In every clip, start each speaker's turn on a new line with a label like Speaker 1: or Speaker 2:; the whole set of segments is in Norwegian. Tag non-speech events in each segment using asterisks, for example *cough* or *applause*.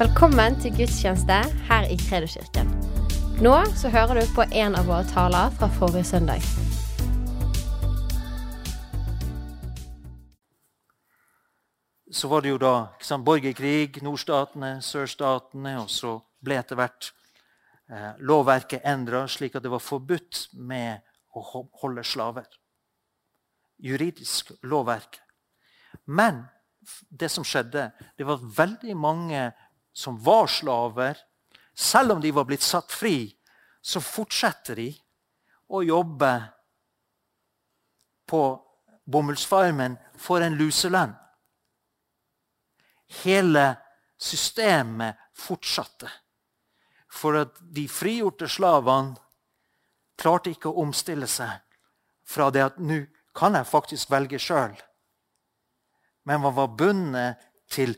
Speaker 1: Velkommen til gudstjeneste her i Kredoskirken. Nå så hører du på en av våre taler fra forrige søndag.
Speaker 2: så var det jo da sant, borgerkrig, nordstatene, sørstatene, og så ble etter hvert eh, lovverket endra slik at det var forbudt med å holde slaver. Juridisk lovverk. Men det som skjedde, det var veldig mange som var slaver, selv om de var blitt satt fri, så fortsetter de å jobbe på bomullsfarmen for en luselønn hele systemet fortsatte. For at de frigjorte slavene klarte ikke å omstille seg fra det at nå kan jeg faktisk velge sjøl. Men man var bundet til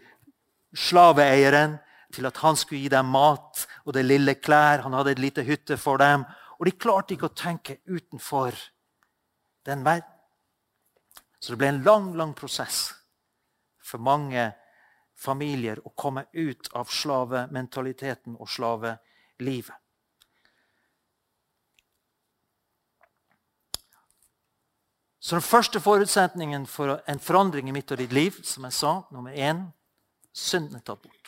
Speaker 2: slaveeieren, til at han skulle gi dem mat og det lille klær. Han hadde et lite hytte for dem. Og de klarte ikke å tenke utenfor den verden. Så det ble en lang, lang prosess for mange familier å komme ut av slavementaliteten og slavelivet. Så den første forutsetningen for en forandring i mitt og ditt liv, som jeg sa, nummer én synden er tatt bort.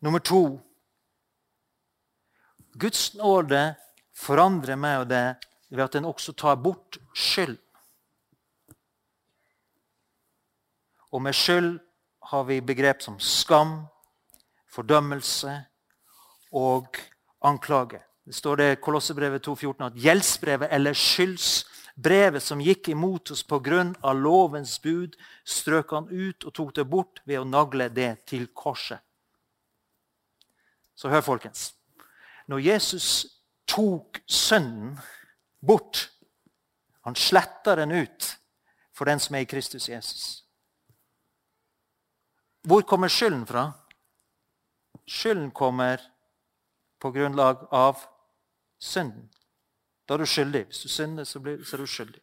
Speaker 2: Nummer to Guds nåde forandrer meg og det ved at den også tar bort skyld. Og med skyld har vi begrep som skam, fordømmelse og anklage. Det står det i Kolossebrevet 2,14 at gjeldsbrevet eller skyldsbrevet som gikk imot oss pga. lovens bud, strøk han ut og tok det bort ved å nagle det til korset. Så hør, folkens. Når Jesus tok synden bort. Han sletter den ut for den som er i Kristus Jesus. Hvor kommer skylden fra? Skylden kommer på grunnlag av synden. Da er du skyldig. Hvis du synder, så er du skyldig.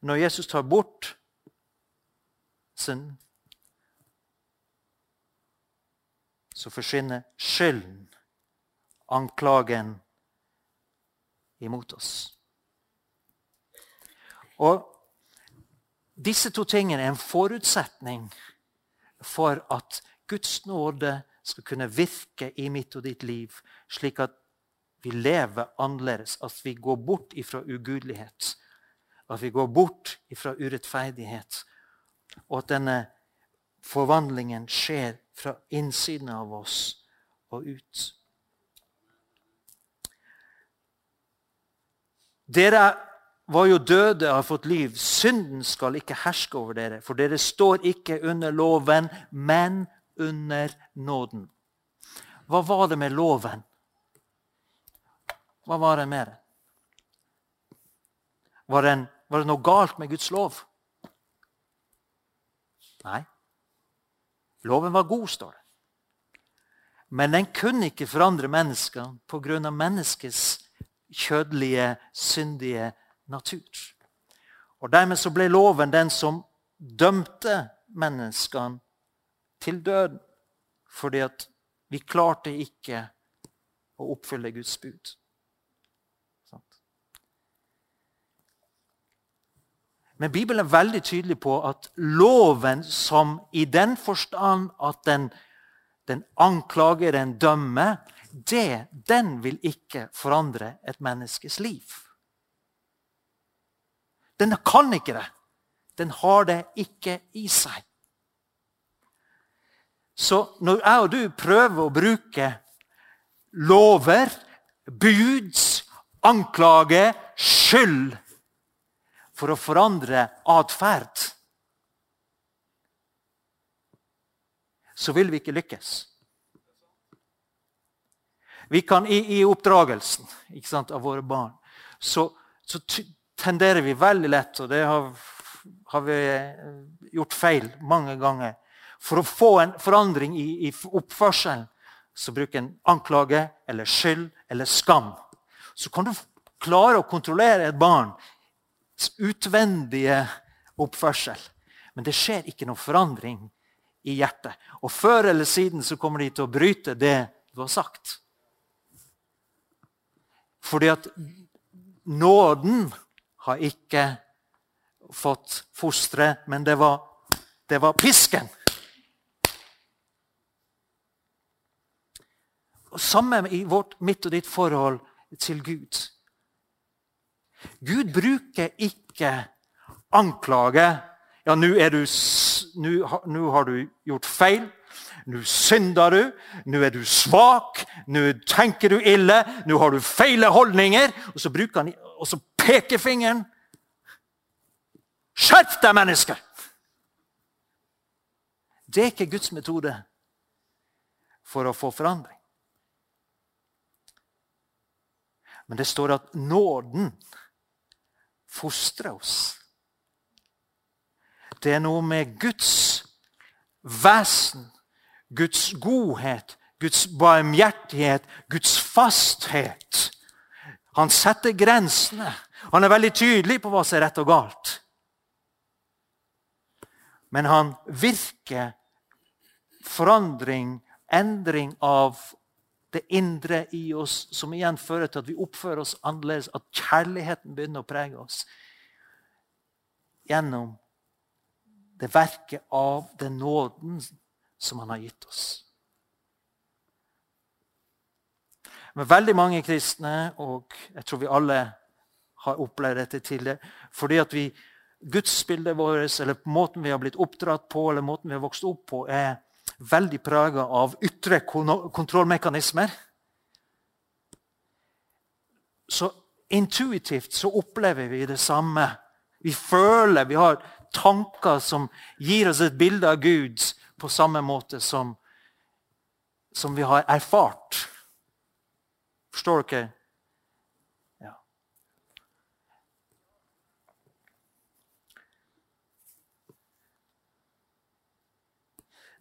Speaker 2: Men når Jesus tar bort synden, så forsvinner skylden, anklagen, imot oss. Og disse to tingene er en forutsetning for at Guds nåde skal kunne virke i mitt og ditt liv, slik at vi lever annerledes, at vi går bort ifra ugudelighet, at vi går bort ifra urettferdighet, og at denne forvandlingen skjer fra innsiden av oss og ut. Dere var jo døde og har fått liv. Synden skal ikke herske over dere, for dere står ikke under loven, men under nåden. Hva var det med loven? Hva var det med det, var det noe galt med Guds lov? Nei. Loven var god, står det. Men den kunne ikke forandre menneskene pga. menneskets kjødelige, syndige natur. Og Dermed så ble loven den som dømte menneskene til døden. Fordi at vi klarte ikke å oppfylle Guds bud. Sant? Men Bibelen er veldig tydelig på at loven som i den forstand at den, den anklager, den dømmer, det, den vil ikke forandre et menneskes liv. Den kan ikke det. Den har det ikke i seg. Så når jeg og du prøver å bruke lover, bud, anklage, skyld for å forandre atferd, så vil vi ikke lykkes. Vi kan I, i oppdragelsen sant, av våre barn så, så tenderer vi veldig lett, og det har, har, vi gjort feil mange ganger For å få en forandring i, i oppførselen så bruker en anklage eller skyld eller skam. Så kan du klare å kontrollere et barns utvendige oppførsel. Men det skjer ikke noen forandring i hjertet. Og før eller siden så kommer de til å bryte det du har sagt. Fordi at nåden har ikke fått fostre, men det var, det var pisken. Og Samme i vårt, mitt og ditt forhold til Gud. Gud bruker ikke anklage. Ja, nå har du gjort feil. Nå synder du. Nå er du svak. Nå tenker du ille. Nå har du feile holdninger. Og så bruker han og så pekefingeren. Skjerp deg, menneske! Det er ikke Guds metode for å få forandring. Men det står at nåden fostrer oss. Det er noe med Guds vesen, Guds godhet, Guds barmhjertighet, Guds fasthet. Han setter grensene. Han er veldig tydelig på hva som er rett og galt. Men han virker forandring, endring av det indre i oss, som igjen fører til at vi oppfører oss annerledes, at kjærligheten begynner å prege oss. Gjennom det verket av den nåden som han har gitt oss. Men veldig mange kristne, og jeg tror vi alle har opplevd dette det, fordi at vi, gudsbildet vårt, eller måten vi har blitt oppdratt på, eller måten vi har vokst opp på, er veldig prega av ytre kontrollmekanismer. Så intuitivt så opplever vi det samme. Vi føler, vi har tanker som gir oss et bilde av Gud på samme måte som, som vi har erfart. Forstår dere?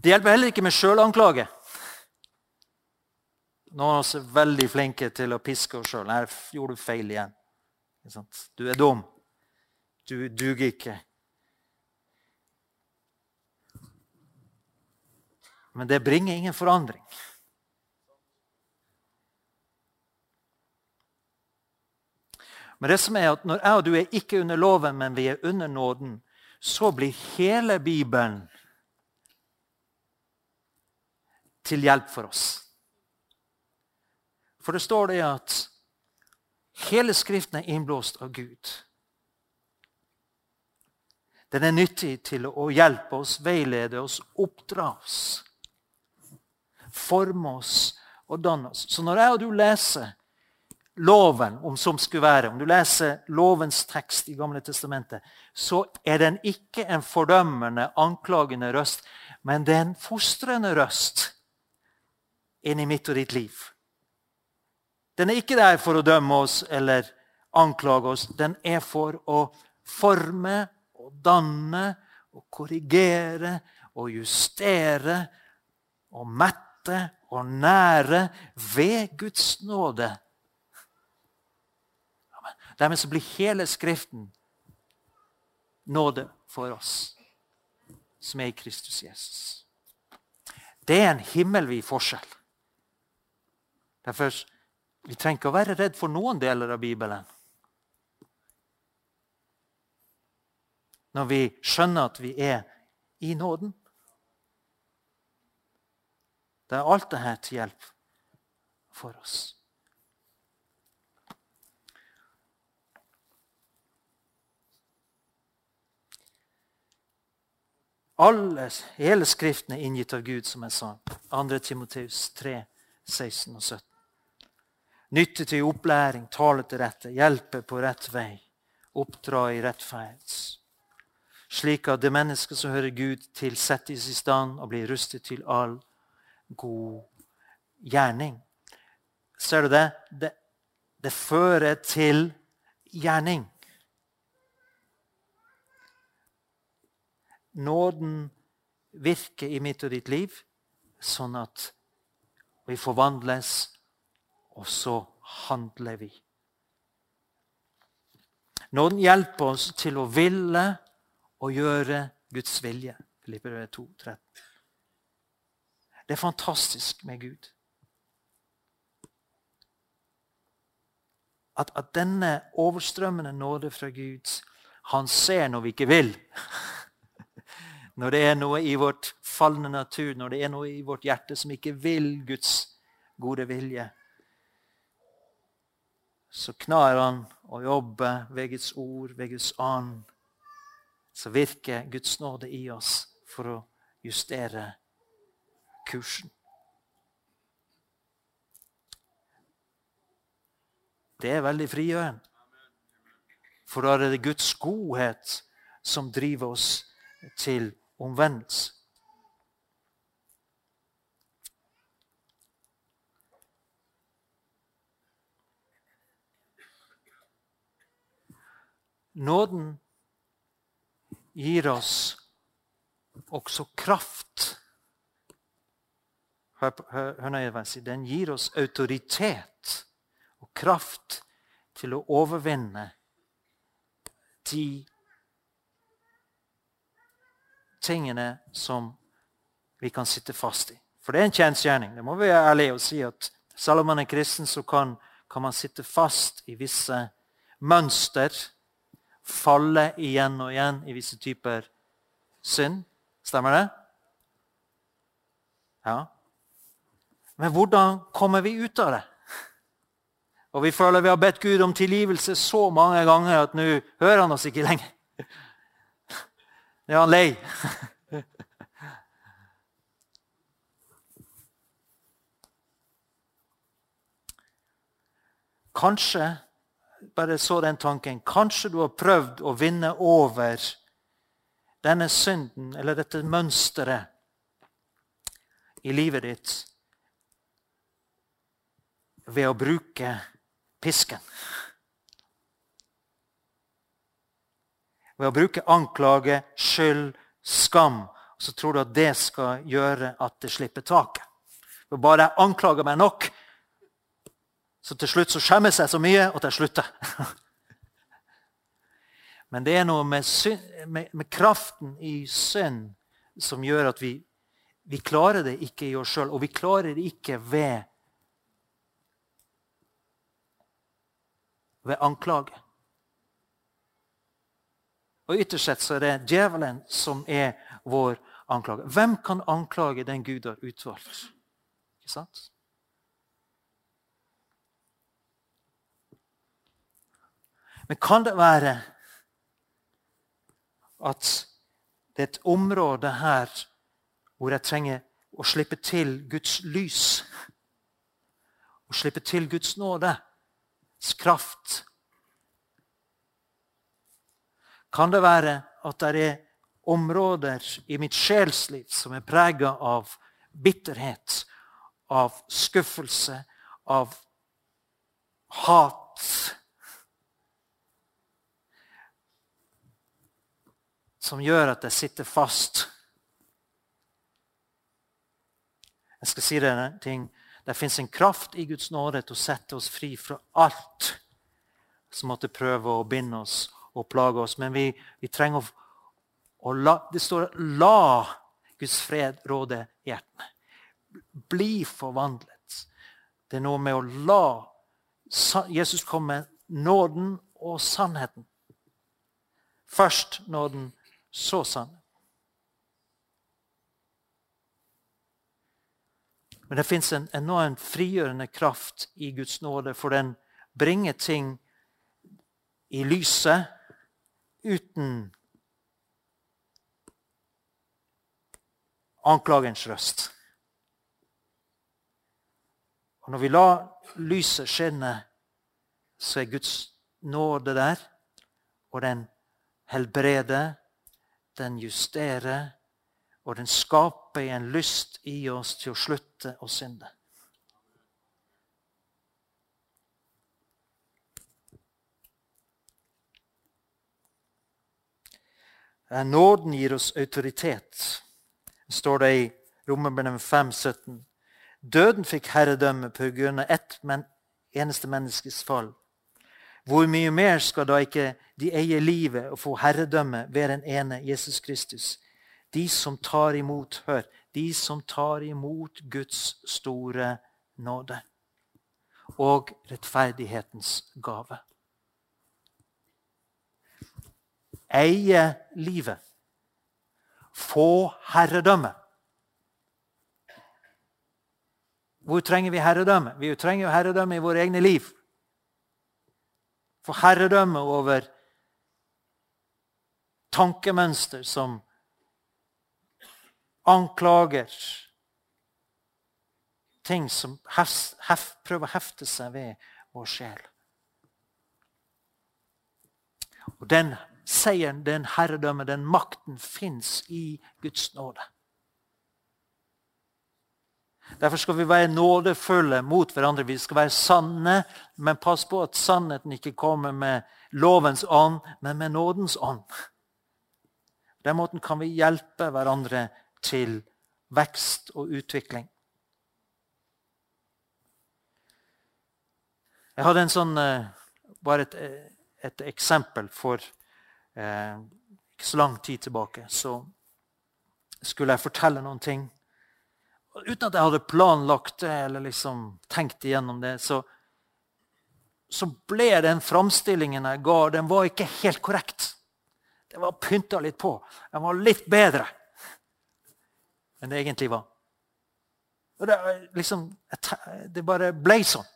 Speaker 2: Det hjelper heller ikke med sjølanklage. Noen av oss er veldig flinke til å piske oss sjøl. 'Her gjorde du feil igjen.' Du er dum. Du duger ikke. Men det bringer ingen forandring. Men det som er at når jeg og du er ikke under loven, men vi er under nåden, så blir hele Bibelen til hjelp for oss. For det står det at hele Skriften er innblåst av Gud. Den er nyttig til å hjelpe oss, veilede oss, oppdra oss. Forme oss og danne oss. Så når jeg og du leser loven, om som skulle være, om du leser lovens tekst i Gamle testamentet, så er den ikke en fordømmende, anklagende røst, men det er en fostrende røst inn i mitt og ditt liv. Den er ikke der for å dømme oss eller anklage oss. Den er for å forme og danne og korrigere og justere og mette og nære ved Guds nåde Dermed så blir hele Skriften nåde for oss som er i Kristus Jesus. Det er en himmelvid forskjell. Derfor vi trenger ikke å være redd for noen deler av Bibelen. Når vi skjønner at vi er i nåden. Det er alt dette til hjelp for oss. Alle, hele Skriften er inngitt av Gud, som jeg sa. 2. Timoteus 3, 16 og 17. Nytte til opplæring, tale til rette, hjelpe på rett vei, oppdra i rettferd. Slik at det mennesket som hører Gud til, settes i stand og blir rustet til all god gjerning. Ser du det? Det, det fører til gjerning. nåden virker i mitt og ditt liv, sånn at vi forvandles, og så handler vi. Nåden hjelper oss til å ville og gjøre Guds vilje. Filippere 2, 13. Det er fantastisk med Gud. At, at denne overstrømmende nåde fra Gud Han ser når vi ikke vil. *laughs* Når det er noe i vårt falne natur, når det er noe i vårt hjerte som ikke vil Guds gode vilje, så knar han å jobbe ved Guds ord, ved Guds ånd. Så virker Guds nåde i oss for å justere kursen. Det er veldig frigjørende. For da er det Guds godhet som driver oss til omvendelse. Nåden gir oss også kraft. Hør, hør, hør nøye hva. Den gir oss autoritet og kraft til å overvinne de tingene som vi kan sitte fast i. For det er en kjensgjerning. Det må vi være ærlige og si at selv om man er kristen, så kan, kan man sitte fast i visse mønster. Falle igjen og igjen i visse typer synd. Stemmer det? Ja. Men hvordan kommer vi ut av det? Og vi føler vi har bedt Gud om tilgivelse så mange ganger at nå hører han oss ikke lenger. Nå er han lei. Kanskje bare så den tanken, kanskje du har prøvd å vinne over denne synden eller dette mønsteret i livet ditt ved å bruke pisken. Ved å bruke anklage, skyld, skam. Så tror du at det skal gjøre at det slipper taket. Bare jeg anklager meg nok, så til slutt så skjemmes jeg så mye at jeg slutter. Men det er noe med, med, med kraften i synd som gjør at vi, vi klarer det ikke i oss sjøl. Og vi klarer det ikke ved ved anklage. Og Ytterst sett så er det djevelen som er vår anklage. Hvem kan anklage den Gud har utvalgt? Ikke sant? Men kan det være at det er et område her hvor jeg trenger å slippe til Guds lys? Å slippe til Guds nåde? kraft. Kan det være at det er områder i mitt sjelsliv som er prega av bitterhet, av skuffelse, av hat? Som gjør at jeg sitter fast. Jeg skal si deg en ting. Det fins en kraft i Guds nåde til å sette oss fri fra alt som måtte prøve å binde oss og plage oss. Men vi, vi trenger å, å la Det står 'la Guds fred råde hjertene'. Bli forvandlet. Det er noe med å la Jesus komme med nåden og sannheten. Først nåden, så sannheten. Men det fins en enormt frigjørende kraft i Guds nåde, for den bringer ting i lyset uten anklagens røst. Og Når vi lar lyset skinne, så er Guds nåde der, og den helbreder, den justerer, og den skaper en lyst i oss til å slutte å synde. Nåden gir oss autoritet, står det i Romerbrevet 5, 17. Døden fikk herredømme av ett eneste menneskes fall. Hvor mye mer skal da ikke de eie livet og få herredømme ved den ene Jesus Kristus? De som tar imot, hør, de som tar imot Guds store nåde og rettferdighetens gave. Eie livet. Få herredømme. Hvor trenger vi herredømme? Vi trenger jo herredømme i våre egne liv. Få herredømme over tankemønster som anklager ting som hef, hef, prøver å hefte seg ved vår sjel. Og Den seieren, den herredømme, den makten fins i Guds nåde. Derfor skal vi være nådefulle mot hverandre. Vi skal være sanne, men pass på at sannheten ikke kommer med lovens ånd, men med nådens ånd. På den måten kan vi hjelpe hverandre til vekst og utvikling. Jeg hadde en sånn, eh, bare et, eh, et eksempel for eh, ikke så lang tid tilbake. Så skulle jeg fortelle noen ting. Uten at jeg hadde planlagt det eller liksom tenkt igjennom det, så, så ble den framstillingen jeg ga, den var ikke helt korrekt. Den var pynta litt på. Den var litt bedre enn det egentlig var. Og det, liksom, det bare ble sånn.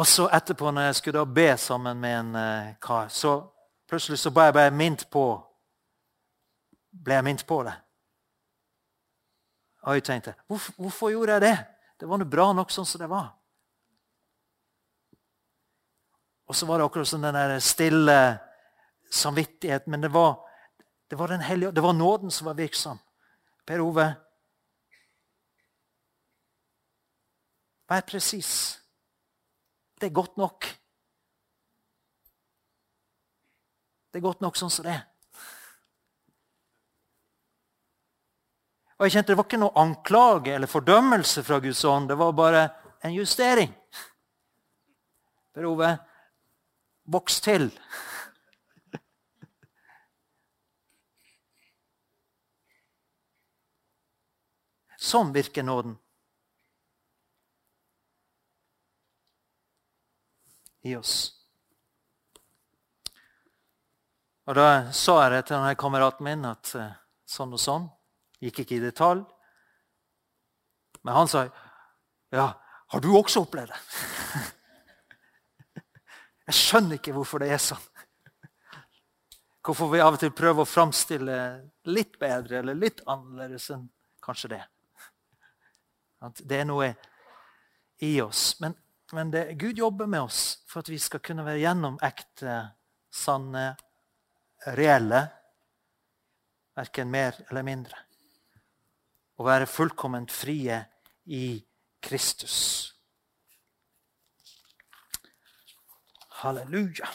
Speaker 2: Og så etterpå, når jeg skulle da be sammen med en uh, kar, så plutselig så ble jeg bare minnet på ble jeg minnet på det. Og jeg tenkte hvorfor, hvorfor gjorde jeg det? Det var noe bra nok sånn som det var. Og så var det akkurat sånn den der stille samvittighet. Men det var, det var, den hellige, det var nåden som var virksom. Per Ove, vær presis. Det er godt nok. Det er godt nok sånn som det er. Og jeg kjente Det var ikke noe anklage eller fordømmelse fra Guds ånd. Det var bare en justering. Per Ove, voks til. Sånn virker nåden. i oss. Og Da sa jeg til denne kameraten min at eh, sånn og sånn. Gikk ikke i detalj. Men han sa ja, har du også opplevd det? *laughs* Jeg skjønner ikke hvorfor det er sånn. Hvorfor vi av og til prøver å framstille litt bedre eller litt annerledes enn kanskje det. At det er noe i oss. Men men det, Gud jobber med oss for at vi skal kunne være gjennom ekte, sanne, reelle. Verken mer eller mindre. Og være fullkomment frie i Kristus. Halleluja.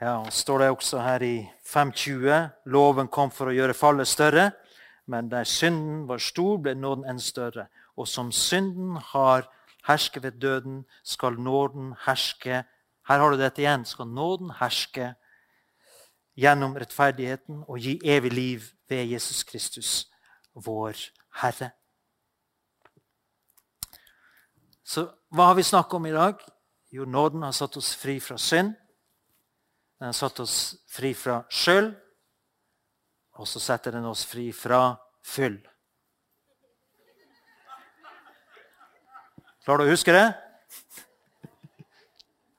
Speaker 2: Ja, og står det også her i 520 loven kom for å gjøre fallet større. Men der synden var stor, ble nåden enn større. Og som synden har hersket ved døden, skal nåden herske Her har du dette igjen. Skal nåden herske gjennom rettferdigheten og gi evig liv ved Jesus Kristus, vår Herre. Så hva har vi snakket om i dag? Jo, nåden har satt oss fri fra synd. Den har satt oss fri fra skyld. Og så setter den oss fri fra fyll. Klarer du å huske det?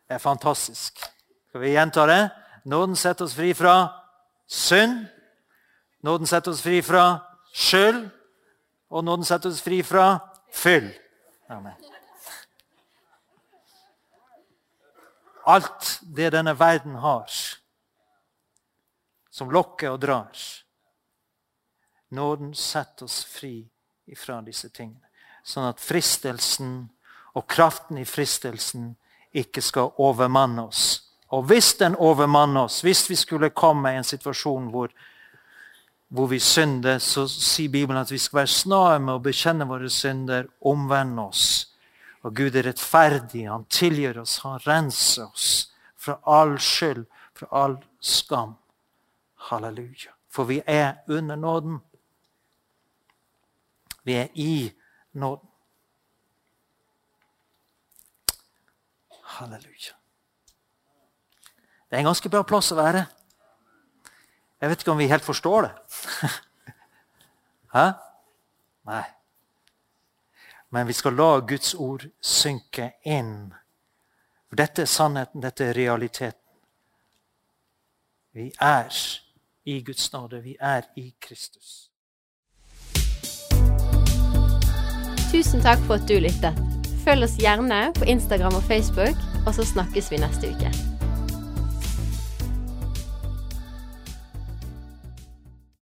Speaker 2: Det er fantastisk. Skal vi gjenta det? Nåden setter oss fri fra synd. Nåden setter oss fri fra skyld. Og nåden setter oss fri fra fyll. Amen. Alt det denne verden har, som lokker og drar. Nåden setter oss fri ifra disse tingene. Sånn at fristelsen og kraften i fristelsen ikke skal overmanne oss. Og hvis den overmanner oss, hvis vi skulle komme i en situasjon hvor hvor vi synder, så sier Bibelen at vi skal være snare med å bekjenne våre synder, omvende oss. Og Gud er rettferdig. Han tilgir oss, han renser oss fra all skyld, fra all skam. Halleluja. For vi er under nåden. Vi er i nåden. Halleluja. Det er en ganske bra plass å være. Jeg vet ikke om vi helt forstår det. *laughs* Hæ? Nei. Men vi skal la Guds ord synke inn. For dette er sannheten, dette er realiteten. Vi er i Guds nåde. Vi er i Kristus.
Speaker 1: Tusen takk for at du lyttet. Følg oss gjerne på Instagram og Facebook, og så snakkes vi neste uke.